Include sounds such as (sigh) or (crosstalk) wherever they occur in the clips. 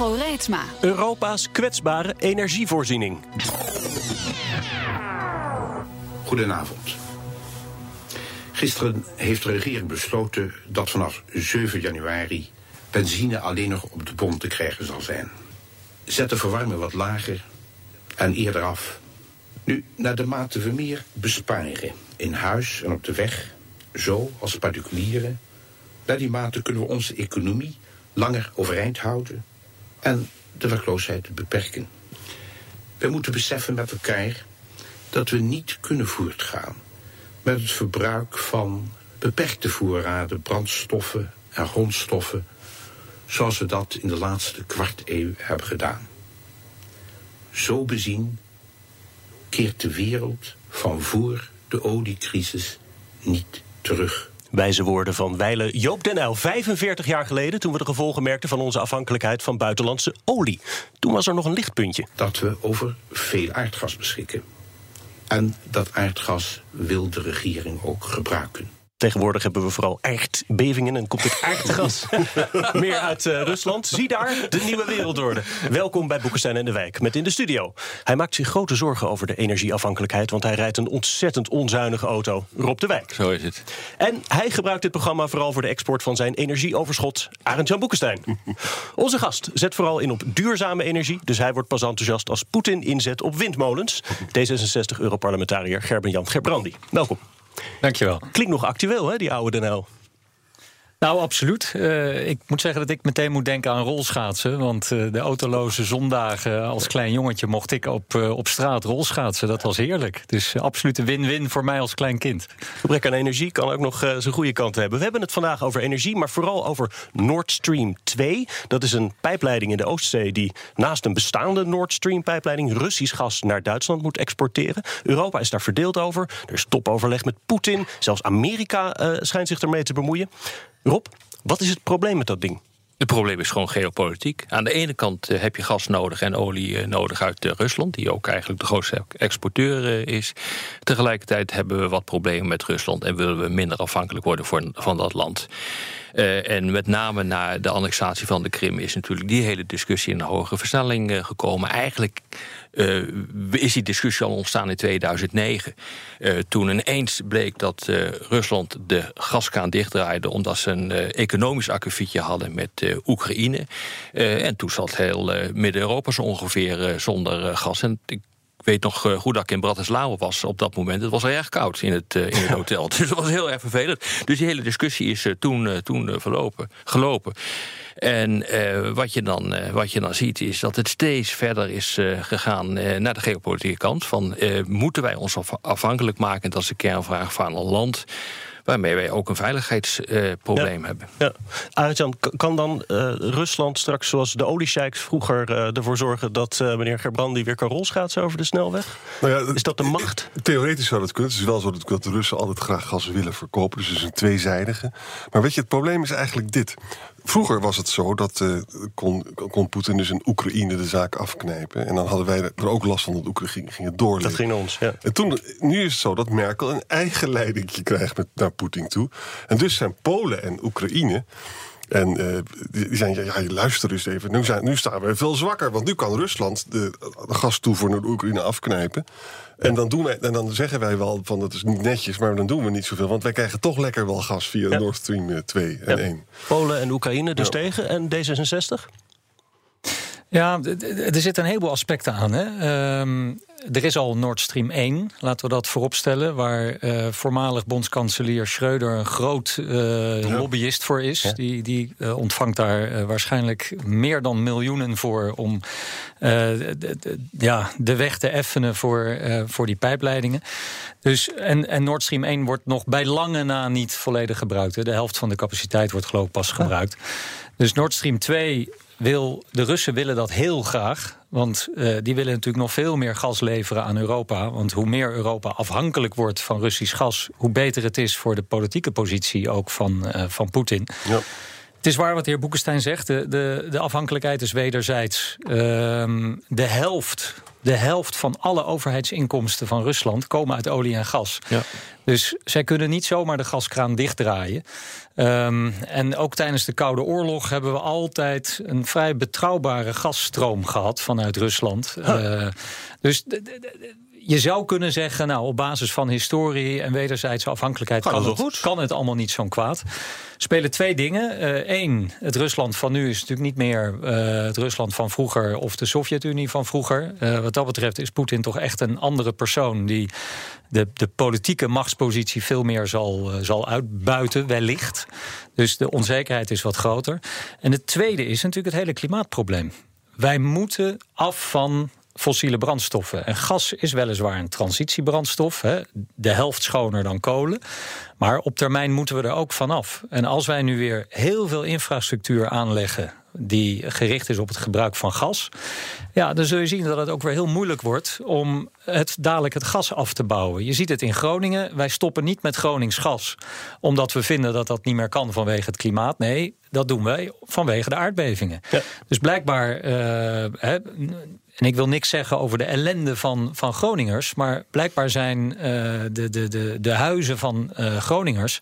Hugo Reitsma. Europa's kwetsbare energievoorziening. Goedenavond. Gisteren heeft de regering besloten dat vanaf 7 januari benzine alleen nog op de pomp te krijgen zal zijn. Zet de verwarming wat lager en eerder af. Nu, naar de mate we meer besparen in huis en op de weg, zo als particulieren, naar die mate kunnen we onze economie langer overeind houden en de werkloosheid beperken. We moeten beseffen met elkaar dat we niet kunnen voortgaan met het verbruik van beperkte voorraden brandstoffen en grondstoffen zoals we dat in de laatste kwart eeuw hebben gedaan. Zo bezien keert de wereld van voor de oliecrisis niet terug. Wijze woorden van Weile Joop den Uyl. 45 jaar geleden, toen we de gevolgen merkten van onze afhankelijkheid van buitenlandse olie. Toen was er nog een lichtpuntje. Dat we over veel aardgas beschikken. En dat aardgas wil de regering ook gebruiken. Tegenwoordig hebben we vooral aardbevingen en komt het (laughs) aardgas (laughs) meer uit uh, Rusland. Zie daar de nieuwe wereldorde. Welkom bij Boekenstein en de Wijk met in de studio. Hij maakt zich grote zorgen over de energieafhankelijkheid, want hij rijdt een ontzettend onzuinige auto. Rob de Wijk. Zo is het. En hij gebruikt dit programma vooral voor de export van zijn energieoverschot. Arend Jan Boekenstein. (laughs) Onze gast zet vooral in op duurzame energie, dus hij wordt pas enthousiast als Poetin inzet op windmolens. D66-Europarlementariër Gerben-Jan Gerbrandi. Welkom. Dankjewel. Klinkt nog actueel, hè, die oude Den. Nou, absoluut. Uh, ik moet zeggen dat ik meteen moet denken aan rolschaatsen. Want uh, de autoloze zondagen als klein jongetje mocht ik op, op straat rolschaatsen. Dat was heerlijk. Dus absoluut een win-win voor mij als klein kind. Gebrek aan energie kan ook nog zijn goede kant hebben. We hebben het vandaag over energie, maar vooral over Nord Stream 2. Dat is een pijpleiding in de Oostzee die naast een bestaande Nord Stream pijpleiding Russisch gas naar Duitsland moet exporteren. Europa is daar verdeeld over. Er is topoverleg met Poetin. Zelfs Amerika schijnt zich ermee te bemoeien. Rob, wat is het probleem met dat ding? Het probleem is gewoon geopolitiek. Aan de ene kant heb je gas nodig en olie nodig uit Rusland, die ook eigenlijk de grootste exporteur is. Tegelijkertijd hebben we wat problemen met Rusland en willen we minder afhankelijk worden van dat land. En met name na de annexatie van de Krim is natuurlijk die hele discussie in een hogere versnelling gekomen. Eigenlijk uh, is die discussie al ontstaan in 2009. toen ineens bleek dat Rusland de gaskraan dichtdraaide omdat ze een economisch akkefietje hadden met Oekraïne. en toen zat heel Midden-Europa zo ongeveer zonder gas. En ik weet nog goed dat ik in Bratislava was op dat moment. Het was erg koud in het, uh, in het hotel. (laughs) dus dat was heel erg vervelend. Dus die hele discussie is uh, toen, toen verlopen, gelopen. En wat, je dan, wat je dan ziet is dat het steeds verder is gegaan naar de geopolitieke kant. Van moeten wij ons afhankelijk maken, dat is de kernvraag van een land waarmee wij ook een veiligheidsprobleem ja. hebben. Ja. Arjan, kan dan uh, Rusland straks, zoals de oliesheiks vroeger, uh, ervoor zorgen dat uh, meneer Gerbrandi weer kan rolschaatsen over de snelweg? Nou ja, is dat de macht? Theoretisch zou dat kunnen. Het is wel zo dat de Russen altijd graag gas willen verkopen. Dus het is een tweezijdige. Maar weet je, het probleem is eigenlijk dit. Vroeger was het zo dat uh, kon, kon Poetin dus in Oekraïne de zaak afknijpen. En dan hadden wij er ook last van dat Oekraïne ging het doorleven. Dat ging ons, ja. En toen, nu is het zo dat Merkel een eigen leidingje krijgt met, naar Poetin toe. En dus zijn Polen en Oekraïne... En uh, die zijn, ja, ja, luister eens even. Nu, zijn, nu staan we veel zwakker. Want nu kan Rusland de, de gastoevoer naar de Oekraïne afknijpen. En dan, doen wij, en dan zeggen wij wel van dat is niet netjes, maar dan doen we niet zoveel. Want wij krijgen toch lekker wel gas via ja. Nord Stream 2 en ja. 1. Polen en Oekraïne dus tegen. En D66? Ja, er zitten een heleboel aspecten aan. Hè. Um, er is al Nord Stream 1, laten we dat vooropstellen... waar uh, voormalig bondskanselier Schreuder een groot uh, ja. lobbyist voor is. Ja. Die, die uh, ontvangt daar waarschijnlijk meer dan miljoenen voor... om ja, de weg te effenen voor, voor die pijpleidingen. Dus, en, en Nord Stream 1 wordt nog bij lange na niet volledig gebruikt. Hè. De helft van de capaciteit wordt geloof ik pas gebruikt. Dus Nord Stream 2 wil, de Russen willen dat heel graag. Want eh, die willen natuurlijk nog veel meer gas leveren aan Europa. Want hoe meer Europa afhankelijk wordt van Russisch gas, hoe beter het is voor de politieke positie ook van, eh, van Poetin. Ja. Het is waar wat de heer Boekenstein zegt. De, de, de afhankelijkheid is wederzijds. Ehm, de helft. De helft van alle overheidsinkomsten van Rusland komen uit olie en gas. Ja. Dus zij kunnen niet zomaar de gaskraan dichtdraaien. Ehm, en ook tijdens de Koude Oorlog hebben we altijd een vrij betrouwbare gasstroom gehad vanuit Rusland. Eh, dus je zou kunnen zeggen, nou, op basis van historie en wederzijdse afhankelijkheid Kan het, goed? kan het allemaal niet zo'n kwaad. Spelen twee dingen. Eén, het Rusland van nu is natuurlijk niet meer eh, het Rusland van vroeger of de Sovjet-Unie van vroeger. Eh, wat dat betreft is Poetin toch echt een andere persoon die de, de politieke machtspositie veel meer zal, eh, zal uitbuiten, wellicht. Dus de onzekerheid is wat groter. En het tweede is natuurlijk het hele klimaatprobleem. Wij moeten af van fossiele brandstoffen. En gas is weliswaar een transitiebrandstof, hè, de helft schoner dan kolen. Maar op termijn moeten we er ook vanaf. En als wij nu weer heel veel infrastructuur aanleggen die gericht is op het gebruik van gas, ja, dan zul je zien dat het ook weer heel moeilijk wordt om het dadelijk het gas af te bouwen. Je ziet het in Groningen. Wij stoppen niet met Gronings gas omdat we vinden dat dat niet meer kan vanwege het klimaat. Nee, dat doen wij vanwege de aardbevingen. Ja. Dus blijkbaar, eh, en ik wil niks zeggen over de ellende van, van Groningers, maar blijkbaar zijn eh, de, de, de, de huizen van eh, Groningers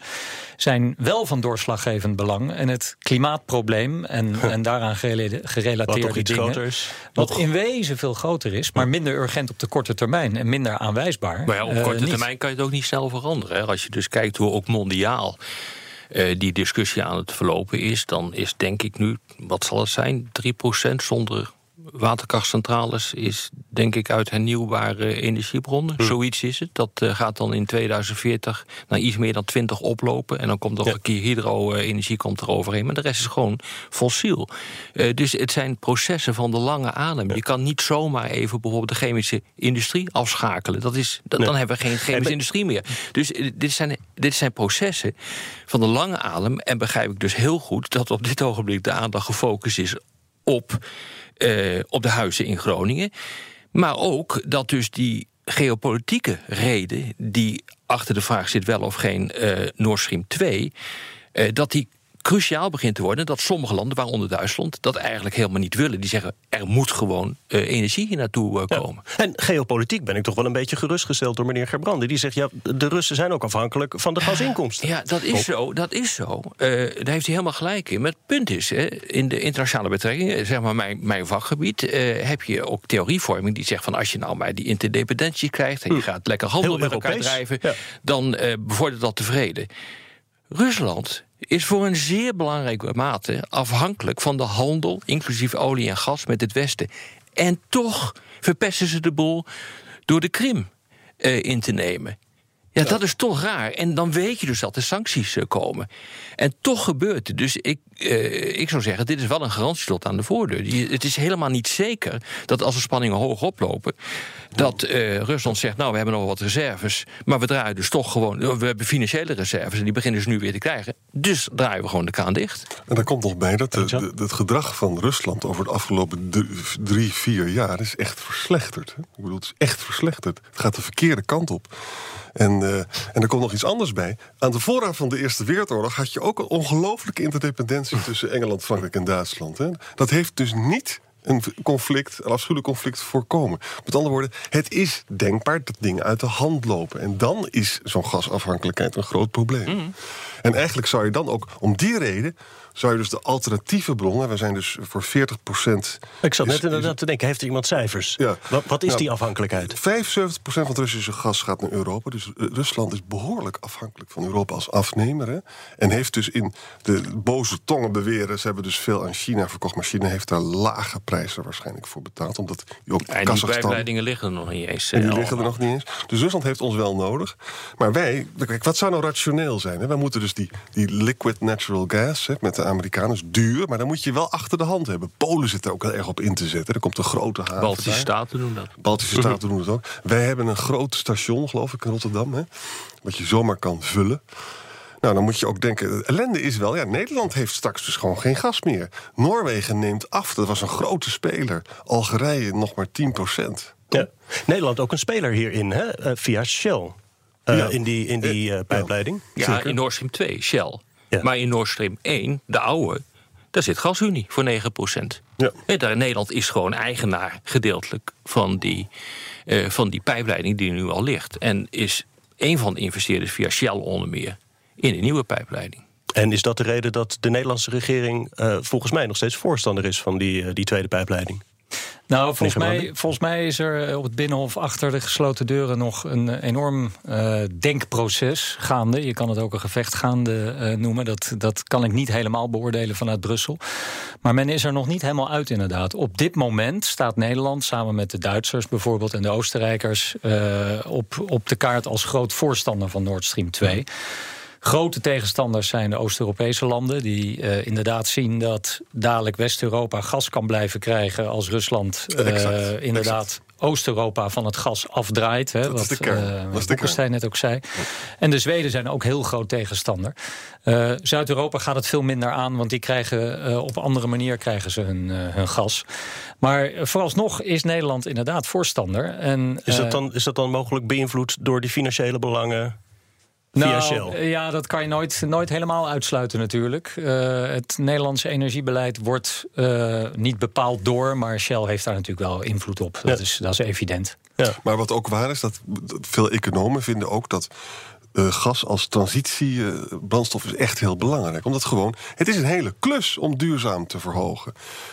zijn wel van doorslaggevend belang. En het klimaatprobleem en, en daaraan gerela- Wat gerelateerde iets dingen. groter is. Wat Nog- in wezen veel groter is, maar minder urgent op de korte termijn en minder aanwijsbaar. Maar ja, op Eh, korte termijn kan je het ook niet snel veranderen. Hè. Als je dus kijkt hoe ook mondiaal die discussie aan het verlopen is, dan is denk ik nu, wat zal het zijn, 3% zonder waterkrachtcentrales is denk ik uit hernieuwbare energiebronnen. Zoiets is het. Dat eh, gaat dan in 2040 naar iets meer dan 20 oplopen. En dan komt nog Ja. een keer hydro-energie komt er overheen. Maar de rest is gewoon fossiel. Eh, dus het zijn processen van de lange adem. Je kan niet zomaar even bijvoorbeeld de chemische industrie afschakelen. Dat is, dat, Nee. Dan hebben we geen chemische industrie meer. Dus eh, dit zijn, dit zijn processen van de lange adem. En begrijp ik dus heel goed dat op dit ogenblik de aandacht gefocust is op, eh, op de huizen in Groningen. Maar ook dat dus die geopolitieke reden die achter de vraag zit wel of geen eh Nord Stream 2, eh, dat die cruciaal begint te worden. Dat sommige landen, waaronder Duitsland, dat eigenlijk helemaal niet willen. Die zeggen er moet gewoon eh, energie hier naartoe eh, Ja. komen. En geopolitiek ben ik toch wel een beetje gerustgesteld door meneer Gerbrandi. Die zegt, ja, de Russen zijn ook afhankelijk van de gasinkomsten. Ja, dat is zo. Dat is zo. Eh, daar heeft hij helemaal gelijk in. Maar het punt is, hè, in de internationale betrekkingen, zeg maar mijn, mijn vakgebied, heb je ook theorievorming die zegt van als je nou maar die interdependentie krijgt en je gaat lekker handel Hm. Heel met elkaar Europees, drijven, ja. dan bevordert dat tevreden. Rusland is voor een zeer belangrijke mate afhankelijk van de handel, inclusief olie en gas, met het Westen. En toch verpesten ze de boel door de Krim eh, in te nemen. Ja, dat is toch raar. En dan weet je dus dat er sancties eh, komen. En toch gebeurt het. Dus ik, eh, ik zou zeggen, dit is wel een garantieslot aan de voordeur. Het is helemaal niet zeker dat als de spanningen hoog oplopen... dat eh, Rusland zegt, nou, we hebben nog wat reserves... maar we draaien dus toch gewoon... We hebben financiële reserves en die beginnen ze nu weer te krijgen. Dus draaien we gewoon de kraan dicht. En daar komt nog bij dat de- het gedrag van Rusland over de afgelopen drie, drie, vier jaar is echt verslechterd. hè. Ik bedoel, het is echt verslechterd. Het gaat de verkeerde kant op. En, eh, en er komt nog iets anders bij. Aan de voorraad van de Eerste Wereldoorlog had je ook een ongelooflijke interdependentie tussen Engeland, Frankrijk en Duitsland. Hè. Dat heeft dus niet een conflict, een afschuwelijk conflict voorkomen. Met andere woorden, het is denkbaar dat dingen uit de hand lopen. En dan is zo'n gasafhankelijkheid een groot probleem. En eigenlijk zou je dan ook, om die reden, zou je dus de alternatieve bronnen, we zijn dus voor 40% Ik zat net inderdaad te denken, heeft er iemand cijfers? Ja. Wat, wat is Nou, die afhankelijkheid? 75% van het Russische gas gaat naar Europa. Dus eh, Rusland is behoorlijk afhankelijk van Europa als afnemer. Hè? En heeft dus in de boze tongen beweren... ze hebben dus veel aan China verkocht... maar China heeft daar lage prijzen waarschijnlijk voor betaald. Omdat die ook En die pijpleidingen liggen er nog niet eens. En die eh, liggen er nog niet eens. Dus Rusland heeft ons wel nodig. Maar wij, kijk, wat zou nou rationeel zijn? Hè? Wij moeten dus die, die liquid natural gas hè, met de Amerikanen, is duur, maar dan moet je wel achter de hand hebben. Polen zit er ook heel erg op in te zetten. Er komt een grote haven. Baltische staten doen dat. Baltische (laughs) Staten doen het ook. Wij hebben een groot station, geloof ik, in Rotterdam. Hè, wat je zomaar kan vullen. Nou, dan moet je ook denken, de ellende is wel... ja, Nederland heeft straks dus gewoon geen gas meer. Noorwegen neemt af, dat was een grote speler. Algerije nog maar 10 procent. Ja. Nederland ook een speler hierin, hè? eh, via Shell. eh, Ja. In die, in die eh, pijpleiding. Ja, in Nord Stream 2, Shell. Ja. Maar in Nord Stream 1, de oude, daar zit GasUnie voor 9 procent. Ja. Nederland is gewoon eigenaar gedeeltelijk van die, eh, van die pijpleiding die er nu al ligt. En is een van de investeerders via Shell onder meer in de nieuwe pijpleiding. En is dat de reden dat de Nederlandse regering eh, volgens mij nog steeds voorstander is van die, eh, die tweede pijpleiding? Nou, volgens mij, volgens mij is er op het Binnenhof achter de gesloten deuren nog een eh, enorm eh, denkproces gaande. Je kan het ook een gevecht gaande eh, noemen. Dat, dat kan ik niet helemaal beoordelen vanuit Brussel. Maar men is er nog niet helemaal uit, inderdaad. Op dit moment staat Nederland samen met de Duitsers bijvoorbeeld en de Oostenrijkers eh, op, op de kaart als groot voorstander van Nord Stream 2. Grote tegenstanders zijn de Oost-Europese landen, die eh, inderdaad zien dat dadelijk West-Europa gas kan blijven krijgen als Rusland eh, Exact, inderdaad Oost-Europa van het gas afdraait. Hè, wat eh, is Boekenstein net ook zei. En de Zweden zijn ook heel groot tegenstander. Eh, Zuid-Europa gaat het veel minder aan, want die krijgen eh, op andere manier krijgen ze hun, hun gas. Maar vooralsnog is Nederland inderdaad voorstander. En, Is, dat dan, is dat dan mogelijk beïnvloed door die financiële belangen via nou, Shell? eh, Ja, dat kan je nooit, nooit helemaal uitsluiten natuurlijk. Eh, het Nederlandse energiebeleid wordt eh, niet bepaald door... maar Shell heeft daar natuurlijk wel invloed op. Dat, Ja. is, dat is evident. Maar wat ook waar is, dat dat veel economen vinden ook dat eh, gas als transitiebrandstof is echt heel belangrijk. Omdat gewoon, het is een hele klus om duurzaam te verhogen.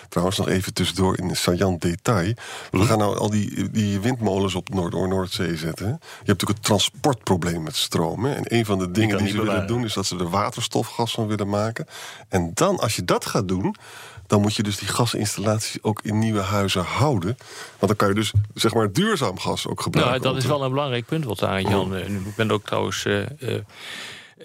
Trouwens, nog even tussendoor in een saillant detail. We gaan nou al die, die windmolens op Noord- Noordzee zetten. Je hebt natuurlijk het transportprobleem met stroom. Hè? En een van de dingen die, ze willen doen... is dat ze er waterstofgas van willen maken. En dan, als je dat gaat doen... dan moet je dus die gasinstallaties ook in nieuwe huizen houden. Want dan kan je dus zeg maar duurzaam gas ook gebruiken. Nou, dat is wel een belangrijk punt wat daar Jan. eh, Ik ben ook trouwens eh,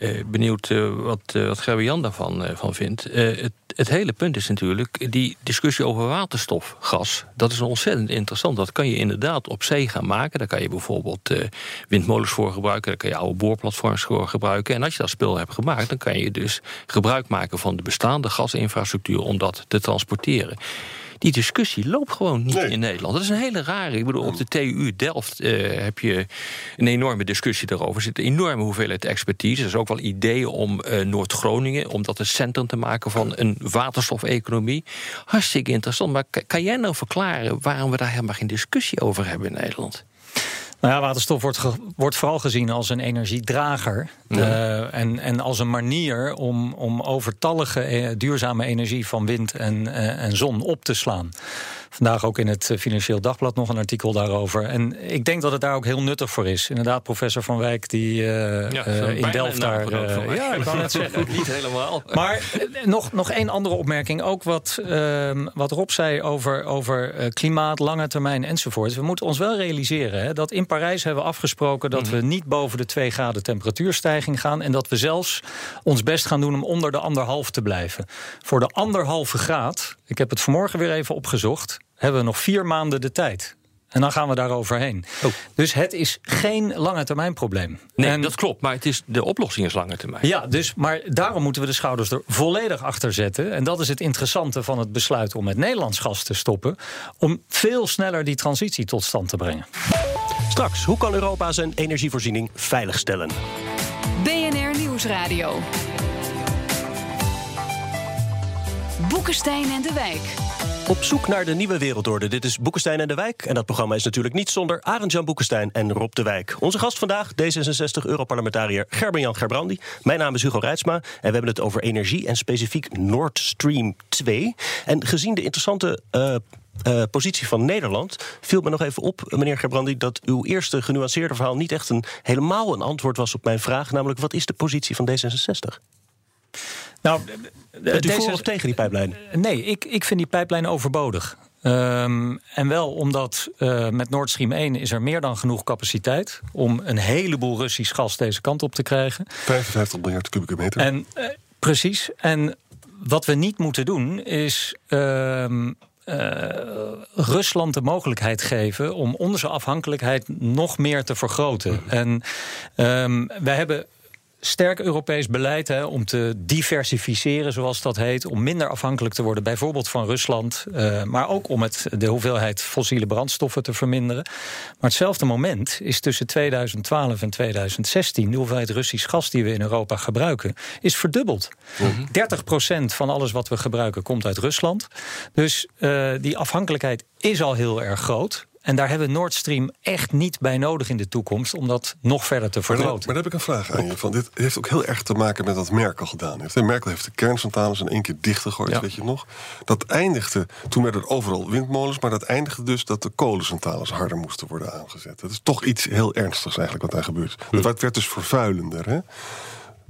eh, benieuwd eh, wat, eh, wat Gerber Jan daarvan van vindt. Het, het hele punt is natuurlijk die discussie over waterstofgas. Dat is ontzettend interessant. Dat kan je inderdaad op zee gaan maken. Daar kan je bijvoorbeeld windmolens voor gebruiken. Daar kan je oude boorplatforms voor gebruiken. En als je dat spul hebt gemaakt, dan kan je dus gebruik maken van de bestaande gasinfrastructuur om dat te transporteren. Die discussie loopt gewoon niet Nee. in Nederland. Dat is een hele rare. Ik bedoel, op de TU Delft eh, heb je een enorme discussie daarover. Er zit een enorme hoeveelheid expertise. Er is ook wel ideeën om eh, Noord-Groningen, om dat een centrum te maken van een waterstofeconomie. Hartstikke interessant. Maar ka- kan jij nou verklaren waarom we daar helemaal geen discussie over hebben in Nederland? Nou ja, waterstof wordt, wordt vooral gezien als een energiedrager. eh, en, en als een manier om, om overtallige eh, duurzame energie van wind en, eh, en zon op te slaan. Vandaag ook in het eh, Financieel Dagblad nog een artikel daarover. En ik denk dat het daar ook heel nuttig voor is. Inderdaad, professor Van Wijk die eh, Ja, eh, in Delft daar... mij. ja, ik kan het zeggen. Niet helemaal. Maar nog, nog één andere opmerking. Ook wat, ehm, wat Rob zei over, over klimaat, lange termijn enzovoort. We moeten ons wel realiseren hè, dat in Parijs hebben we afgesproken... dat we niet boven de 2 graden temperatuurstijging gaan... en dat we zelfs ons best gaan doen om onder de anderhalf te blijven. Voor de anderhalve graad, ik heb het vanmorgen weer even opgezocht... hebben we nog vier maanden de tijd. En dan gaan we daar overheen. Oh. Dus het is geen lange termijn probleem. Nee, En- dat klopt. Maar het is, de oplossing is lange termijn. ja, dus, maar daarom moeten we de schouders er volledig achter zetten. En dat is het interessante van het besluit om met Nederlands gas te stoppen. Om veel sneller die transitie tot stand te brengen. Straks, hoe kan Europa zijn energievoorziening veiligstellen? BNR Nieuwsradio. Boekenstein en de Wijk. Op zoek naar de nieuwe wereldorde. Dit is Boekenstein en de Wijk. En dat programma is natuurlijk niet zonder Arend-Jan Boekenstein en Rob de Wijk. Onze gast vandaag, D66-Europarlementariër Gerben-Jan Gerbrandi. Mijn naam is Hugo Reitsma en we hebben het over energie... en specifiek Nord Stream 2. En gezien de interessante... eh, eh, positie van Nederland viel me nog even op, meneer Gerbrandi, dat uw eerste genuanceerde verhaal niet echt een, helemaal een antwoord was op mijn vraag. Namelijk, wat is de positie van D66? Nou, Bent u voor of tegen die pijplijn? Nee, ik, ik vind die pijplijn overbodig. Ehm, en wel omdat eh, met Nord Stream 1 is er meer dan genoeg capaciteit om een heleboel Russisch gas deze kant op te krijgen. 55 miljard kubieke meter. En eh, precies. En wat we niet moeten doen is. ehm, eh, Rusland de mogelijkheid geven om onze afhankelijkheid nog meer te vergroten. En ehm, wij hebben sterk Europees beleid hè, om te diversificeren, zoals dat heet. Om minder afhankelijk te worden, bijvoorbeeld van Rusland. Uh, maar ook om het, de hoeveelheid fossiele brandstoffen te verminderen. Maar hetzelfde moment is tussen 2012 en 2016 de hoeveelheid Russisch gas die we in Europa gebruiken, is verdubbeld. Mm 30% van alles wat we gebruiken komt uit Rusland. Dus uh, die afhankelijkheid is al heel erg groot. En daar hebben we Nord Stream echt niet bij nodig in de toekomst om dat nog verder te vergroten. Maar, dan, heb ik een vraag aan je. Van, dit heeft ook heel erg te maken met wat Merkel gedaan heeft. Merkel heeft de kerncentrales in één keer dichtgegooid, weet je nog? Dat eindigde, toen werden er overal windmolens, maar dat eindigde dus dat de kolencentrales harder moesten worden aangezet. Dat is toch iets heel ernstigs eigenlijk wat daar gebeurt. Hm. Het werd dus vervuilender. Hè?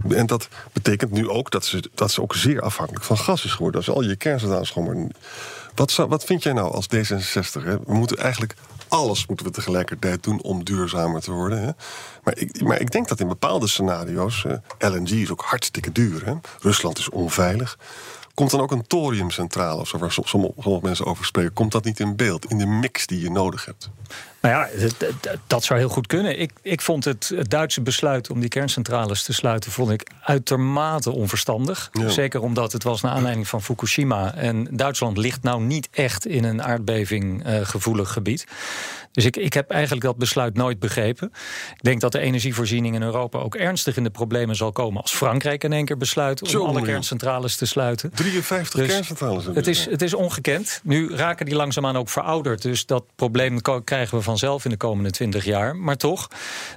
En dat betekent nu ook dat ze, dat ze ook zeer afhankelijk van gas is geworden. Als al je kerncentrales gewoon maar wat, wat vind jij nou als D66? Hè? We moeten eigenlijk alles moeten we tegelijkertijd doen om duurzamer te worden. Hè? Maar, ik, maar ik denk dat in bepaalde scenario's, uh, LNG is ook hartstikke duur. Hè? Rusland is onveilig. Komt dan ook een thoriumcentrale, of zo, waar sommige mensen over spreken, komt dat niet in beeld in de mix die je nodig hebt? Nou ja, dat zou heel goed kunnen. Ik, ik vond het, het Duitse besluit om die kerncentrales te sluiten... vond ik uitermate onverstandig. Zeker omdat het was naar aanleiding van Fukushima. En Duitsland ligt nou niet echt in een aardbeving uh, gevoelig gebied. Dus ik, ik heb eigenlijk dat besluit nooit begrepen. Ik denk dat de energievoorziening in Europa ook ernstig in de problemen zal komen... als Frankrijk in één keer besluit om alle kerncentrales te sluiten. 53 dus kerncentrales. Het is, het is ongekend. Nu raken die langzaamaan ook verouderd. Dus dat probleem krijgen we vanzelf in de komende 20 jaar. Maar toch.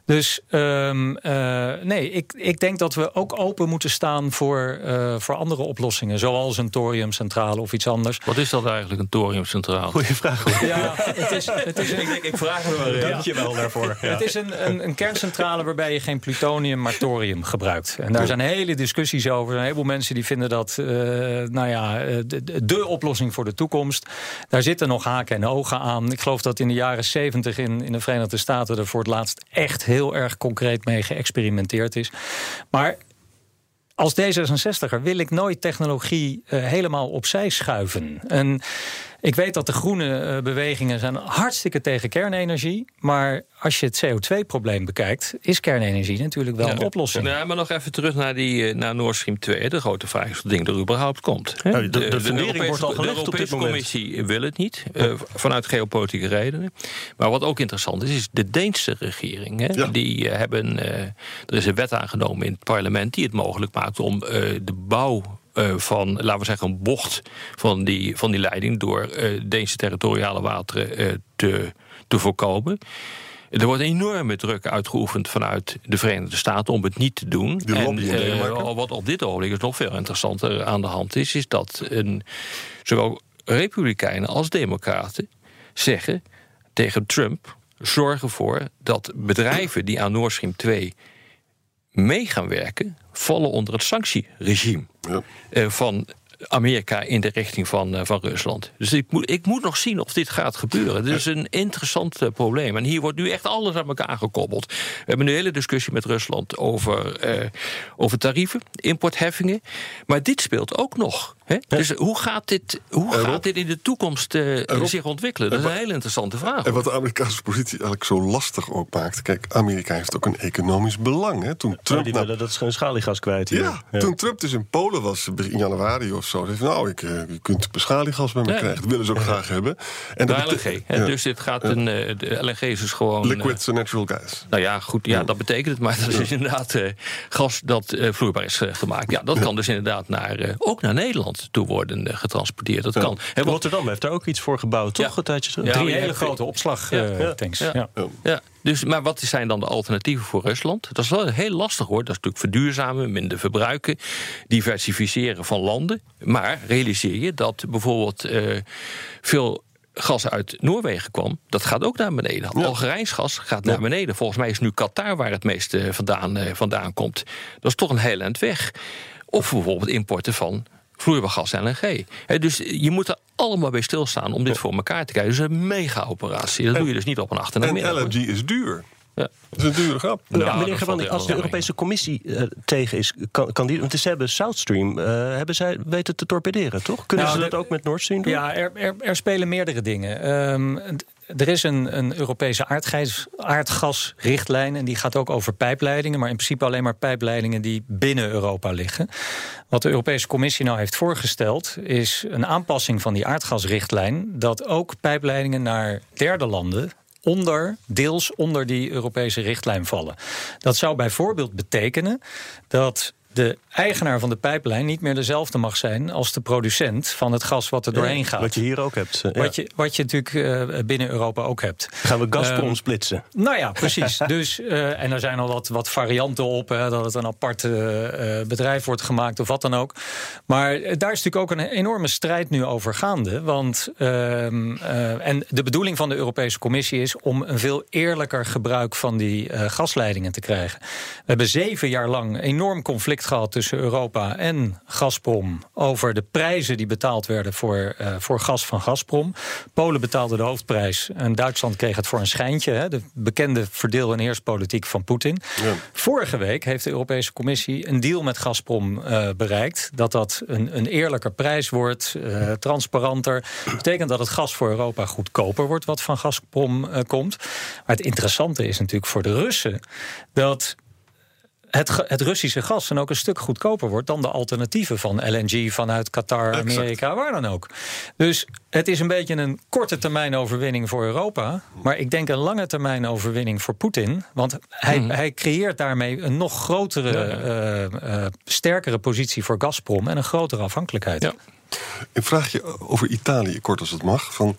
Dus um, uh, nee, ik, ik denk dat we ook open moeten staan voor, uh, voor andere oplossingen. Zoals een thoriumcentrale of iets anders. Wat is dat eigenlijk, een thoriumcentrale? Goeie vraag. Ja, het is, (laughs) het is een, ik vraag het wel. Dank je wel daarvoor. Ja. Het is een, een, een, kerncentrale waarbij je geen plutonium, maar thorium gebruikt. En daar zijn hele discussies over. Er zijn een heleboel mensen die vinden dat uh, nou ja, de, de, oplossing voor de toekomst. Daar zitten nog haken en ogen aan. Ik geloof dat in de jaren 70 in, in de Verenigde Staten er voor het laatst echt heel erg concreet mee geëxperimenteerd is. Maar als D66er wil ik nooit technologie uh, helemaal opzij schuiven. En ik weet dat de groene eh, bewegingen zijn hartstikke tegen kernenergie. Maar als je het CO2-probleem bekijkt, is kernenergie natuurlijk wel een oplossing. Ja, maar nog even terug naar, die, eh, naar Nord Stream 2. De grote vraag is of het ding er überhaupt komt. de, de, de, Europese, wordt al gelegd de Europese Commissie wil het niet, uh, vanuit geopolitieke redenen. Maar wat ook interessant is, is de Deense regering. Hè, ja. Die uh, hebben, er is een wet aangenomen in het parlement die het mogelijk maakt om de bouw uh, van, laten we zeggen, een bocht van die, van die leiding door uh, Deense territoriale wateren uh, te, te voorkomen. Er wordt enorme druk uitgeoefend vanuit de Verenigde Staten om het niet te doen. en wat op dit ogenblik is nog veel interessanter aan de hand is, is dat een, zowel Republikeinen als Democraten zeggen tegen Trump: zorg ervoor dat bedrijven die aan Nord Stream 2 mee gaan werken, vallen onder het sanctieregime ja. uh, van Amerika in de richting van, uh, van Rusland. Dus ik moet, ik moet nog zien of dit gaat gebeuren. Dit is een interessant uh, probleem. En hier wordt nu echt alles aan elkaar gekoppeld. We hebben een hele discussie met Rusland over, over tarieven, importheffingen. Maar dit speelt ook nog. Hè? Dus hoe gaat dit, hoe gaat dit in de toekomst zich ontwikkelen? Dat is een hele interessante vraag. En wat de Amerikaanse positie eigenlijk zo lastig ook maakt. Kijk, Amerika heeft ook een economisch belang. Hè? Toen Trump, oh, nou, dat schaliegas kwijt hier. Ja, ja, toen Trump dus in Polen was in januari of zo. Zei nou, ik, je kunt beschaligas bij me ja. krijgen. Dat willen ze ook graag hebben. En de LNG. Ja. Dus dit gaat een, de LNG is dus gewoon... Liquid uh, natural gas. Nou ja, goed, ja, dat betekent het. Maar dat is inderdaad uh, gas dat uh, vloeibaar is gemaakt. Ja, dat kan dus inderdaad naar, ook naar Nederland toe worden getransporteerd. Dat kan. Rotterdam heeft daar ook iets voor gebouwd, toch? Een tijdje terug. Drie hele grote opslagtanks. Ja. Ja. Dus, maar wat zijn dan de alternatieven voor Rusland? Dat is wel heel lastig hoor. Dat is natuurlijk verduurzamen, minder verbruiken, diversificeren van landen. Maar realiseer je dat bijvoorbeeld uh, veel gas uit Noorwegen kwam, dat gaat ook naar beneden. Ja. Algerijns gas gaat naar beneden. Volgens mij is nu Qatar waar het meeste vandaan, uh, vandaan komt. Dat is toch een heel eind weg. Of bijvoorbeeld importen van vloeibaar gas LNG. He, dus je moet er allemaal bij stilstaan om dit voor elkaar te krijgen. Dus een mega-operatie. Dat doe je dus niet op een achtermiddag. En LNG is duur. Ja. Dat is een dure grap. Nou, meneer als de Europese Commissie uh, tegen is, kan, kan die. Want ze hebben South Stream, uh, hebben zij weten te torpederen, toch? Kunnen nou, ze dat ook met Nord Stream doen? Ja, er, er, er spelen meerdere dingen. Um, er is een, een Europese aardgas, aardgasrichtlijn en die gaat ook over pijpleidingen, maar in principe alleen maar pijpleidingen die binnen Europa liggen. Wat de Europese Commissie nou heeft voorgesteld is een aanpassing van die aardgasrichtlijn dat ook pijpleidingen naar derde landen onder, deels onder die Europese richtlijn vallen. Dat zou bijvoorbeeld betekenen dat de eigenaar van de pijplijn niet meer dezelfde mag zijn als de producent van het gas wat er doorheen gaat. Wat je hier ook hebt. Ja. Wat, je, wat je natuurlijk uh, binnen Europa ook hebt. Gaan we Gazprom uh, splitsen? Nou ja, precies. (laughs) dus, uh, en er zijn al wat, wat varianten op, hè, dat het een apart bedrijf wordt gemaakt of wat dan ook. Maar daar is natuurlijk ook een enorme strijd nu over gaande. Want, ehm, en de bedoeling van de Europese Commissie is om een veel eerlijker gebruik van die gasleidingen te krijgen. We hebben zeven jaar lang enorm conflict gehad tussen Europa en Gazprom over de prijzen die betaald werden voor, uh, voor gas van Gazprom. Polen betaalde de hoofdprijs en Duitsland kreeg het voor een schijntje. Hè, de bekende verdeel- en heerspolitiek van Poetin. Ja. Vorige week heeft de Europese Commissie een deal met Gazprom uh, bereikt. Dat dat een, een eerlijker prijs wordt, uh, transparanter. Dat betekent dat het gas voor Europa goedkoper wordt wat van Gazprom komt. Maar het interessante is natuurlijk voor de Russen dat het, het, Russische gas dan ook een stuk goedkoper wordt dan de alternatieven van LNG vanuit Qatar, Amerika, waar dan ook. Dus het is een beetje een korte termijn overwinning voor Europa, maar ik denk een lange termijn overwinning voor Poetin, want hij, hmm. hij creëert daarmee een nog grotere, uh, uh, sterkere positie voor Gazprom en een grotere afhankelijkheid. Ja. Een vraagje over Italië, kort als het mag. Van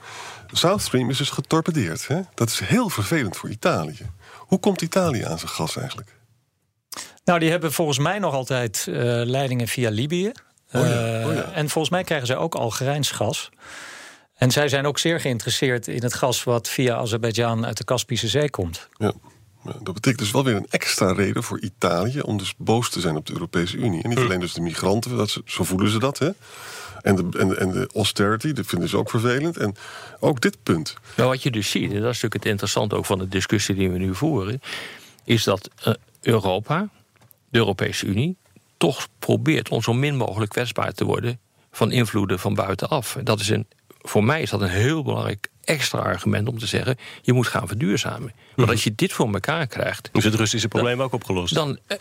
South Stream is dus getorpedeerd. Hè? Dat is heel vervelend voor Italië. Hoe komt Italië aan zijn gas eigenlijk? Nou, die hebben volgens mij nog altijd uh, leidingen via Libië. Oh ja, oh ja. Uh, en volgens mij krijgen zij ook Algerijns gas. En zij zijn ook zeer geïnteresseerd in het gas wat via Azerbeidzjan uit de Kaspische Zee komt. Ja. Dat betekent dus wel weer een extra reden voor Italië om dus boos te zijn op de Europese Unie. En niet alleen dus de migranten, dat ze, zo voelen ze dat, hè? En de, en, de, en de austerity, dat vinden ze ook vervelend. En ook dit punt. Nou, wat je dus ziet, en dat is natuurlijk het interessante ook van de discussie die we nu voeren, is dat uh, Europa, de Europese Unie toch probeert om zo min mogelijk kwetsbaar te worden van invloeden van buitenaf. Dat is een, voor mij is dat een heel belangrijk extra argument om te zeggen: je moet gaan verduurzamen. Want mhm. als je dit voor elkaar krijgt. Is het Russische probleem ook opgelost? Dan, eh,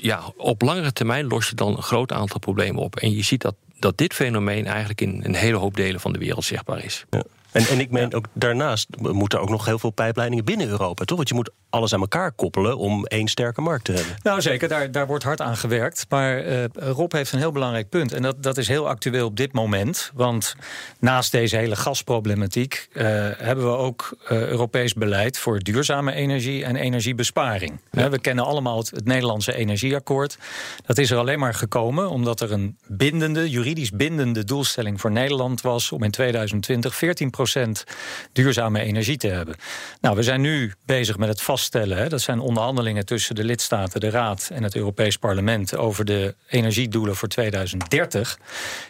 ja, op langere termijn los je dan een groot aantal problemen op. En je ziet dat, dat dit fenomeen eigenlijk in een hele hoop delen van de wereld zichtbaar is. Ja. En, en ik meen ook daarnaast moeten er ook nog heel veel pijpleidingen binnen Europa, toch? Want je moet alles aan elkaar koppelen om één sterke markt te hebben. Nou zeker, daar, daar wordt hard aan gewerkt. Maar uh, Rob heeft een heel belangrijk punt. En dat, dat is heel actueel op dit moment. Want naast deze hele gasproblematiek uh, hebben we ook uh, Europees beleid voor duurzame energie en energiebesparing. Ja. We kennen allemaal het, het, Nederlandse energieakkoord. Dat is er alleen maar gekomen omdat er een bindende, juridisch bindende doelstelling voor Nederland was om in 2020 14% duurzame energie te hebben. Nou, we zijn nu bezig met het Hè, dat zijn onderhandelingen tussen de lidstaten, de Raad en het Europees Parlement over de energiedoelen voor 2030.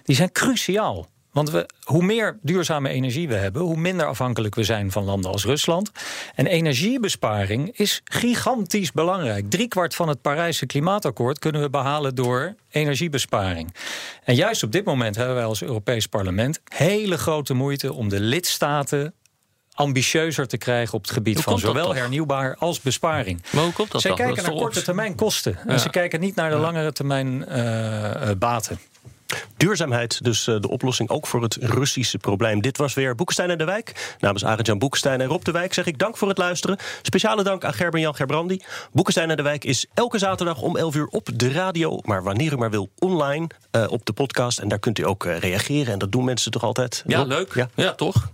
Die zijn cruciaal. Want we, hoe meer duurzame energie we hebben, hoe minder afhankelijk we zijn van landen als Rusland. En energiebesparing is gigantisch belangrijk. Driekwart van het Parijse klimaatakkoord kunnen we behalen door energiebesparing. En juist op dit moment hebben wij als Europees Parlement hele grote moeite om de lidstaten ambitieuzer te krijgen op het gebied van zowel hernieuwbaar als besparing. Maar hoe komt dat Zij kijken naar korte termijn kosten. En ze kijken niet naar de langere termijn uh, baten. Duurzaamheid, dus eh, de oplossing ook voor het Russische probleem. Dit was weer Boekenstein en de Wijk. Namens Arend-Jan Boekenstein en Rob de Wijk zeg ik dank voor het luisteren. Speciale dank aan Gerben-Jan Gerbrandi. Boekenstein en de Wijk is elke zaterdag om 11 uur op de radio. Maar wanneer u maar wil, online uh, op de podcast. En daar kunt u ook uh, reageren. En dat doen mensen toch altijd? Ja, Rob? leuk. Ja, ja toch?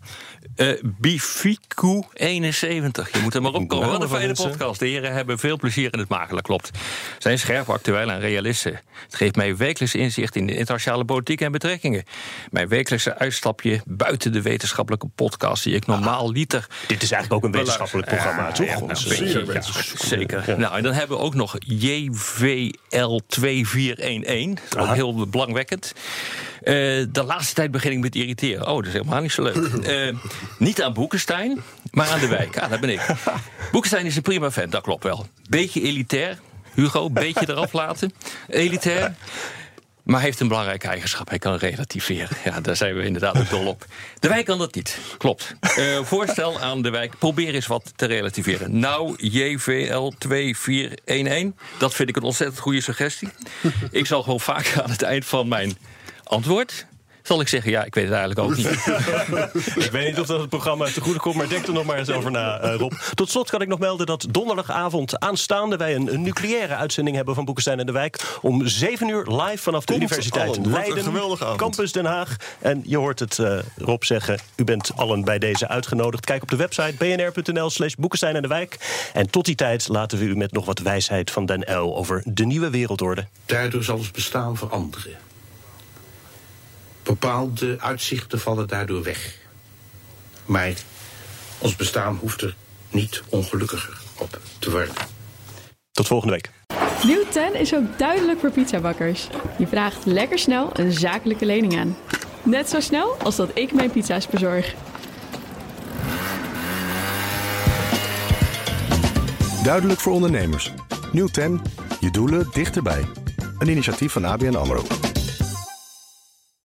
Uh, Bifiku 71. Je moet er maar opkomen. Wat een fijne podcast. De heren hebben veel plezier in het maken, dat klopt. Zijn scherp, actueel en realisten. Het geeft mij wekelijks inzicht in de internationale politiek en betrekkingen. Mijn wekelijkse uitstapje buiten de wetenschappelijke podcast die ik normaal liter. Dit is eigenlijk ook een wetenschappelijk programma, toch? Ja, nou, zeker. Ja, zeker. Nou, en dan hebben we ook nog JVL 2411. Ook heel belangwekkend. Uh, de laatste tijd begin ik met irriteren. Oh, dat is helemaal niet zo leuk. Uh, (laughs) niet aan Boekenstein, maar aan de wijk. Ah, dat ben ik. (laughs) Boekenstein is een prima vent, dat klopt wel. Beetje elitair. Hugo, beetje eraf laten. Elitair. Maar heeft een belangrijke eigenschap. Hij kan relativeren. Ja, daar zijn we inderdaad ook dol op. De wijk kan dat niet. Klopt. Uh, voorstel aan de wijk. Probeer eens wat te relativeren. Nou, JVL 2411. Dat vind ik een ontzettend goede suggestie. ik zal gewoon vaak aan het eind van mijn antwoord zal ik zeggen, ja, ik weet het eigenlijk ook niet. (laughs) ik weet niet of dat het programma te goede komt, maar denk er nog maar eens over na, uh, Rob. Tot slot kan ik nog melden dat donderdagavond aanstaande wij een, een nucleaire uitzending hebben van Boekenstein en de Wijk. Om 7 uur live vanaf de Universiteit Leiden, Campus Den Haag. En je hoort het uh, Rob zeggen, u bent allen bij deze uitgenodigd. Kijk op de website bnr.nl slash Boekenstein en de Wijk. En tot die tijd laten we u met nog wat wijsheid van Den L over de nieuwe wereldorde. Daardoor zal het bestaan veranderen. Bepaalde uitzichten vallen daardoor weg. Maar ons bestaan hoeft er niet ongelukkiger op te worden. Tot volgende week. Nieuw 10 is ook duidelijk voor pizzabakkers. Je vraagt lekker snel een zakelijke lening aan. Net zo snel als dat ik mijn pizza's bezorg. Duidelijk voor ondernemers. Nieuw 10, je doelen dichterbij. Een initiatief van ABN AMRO.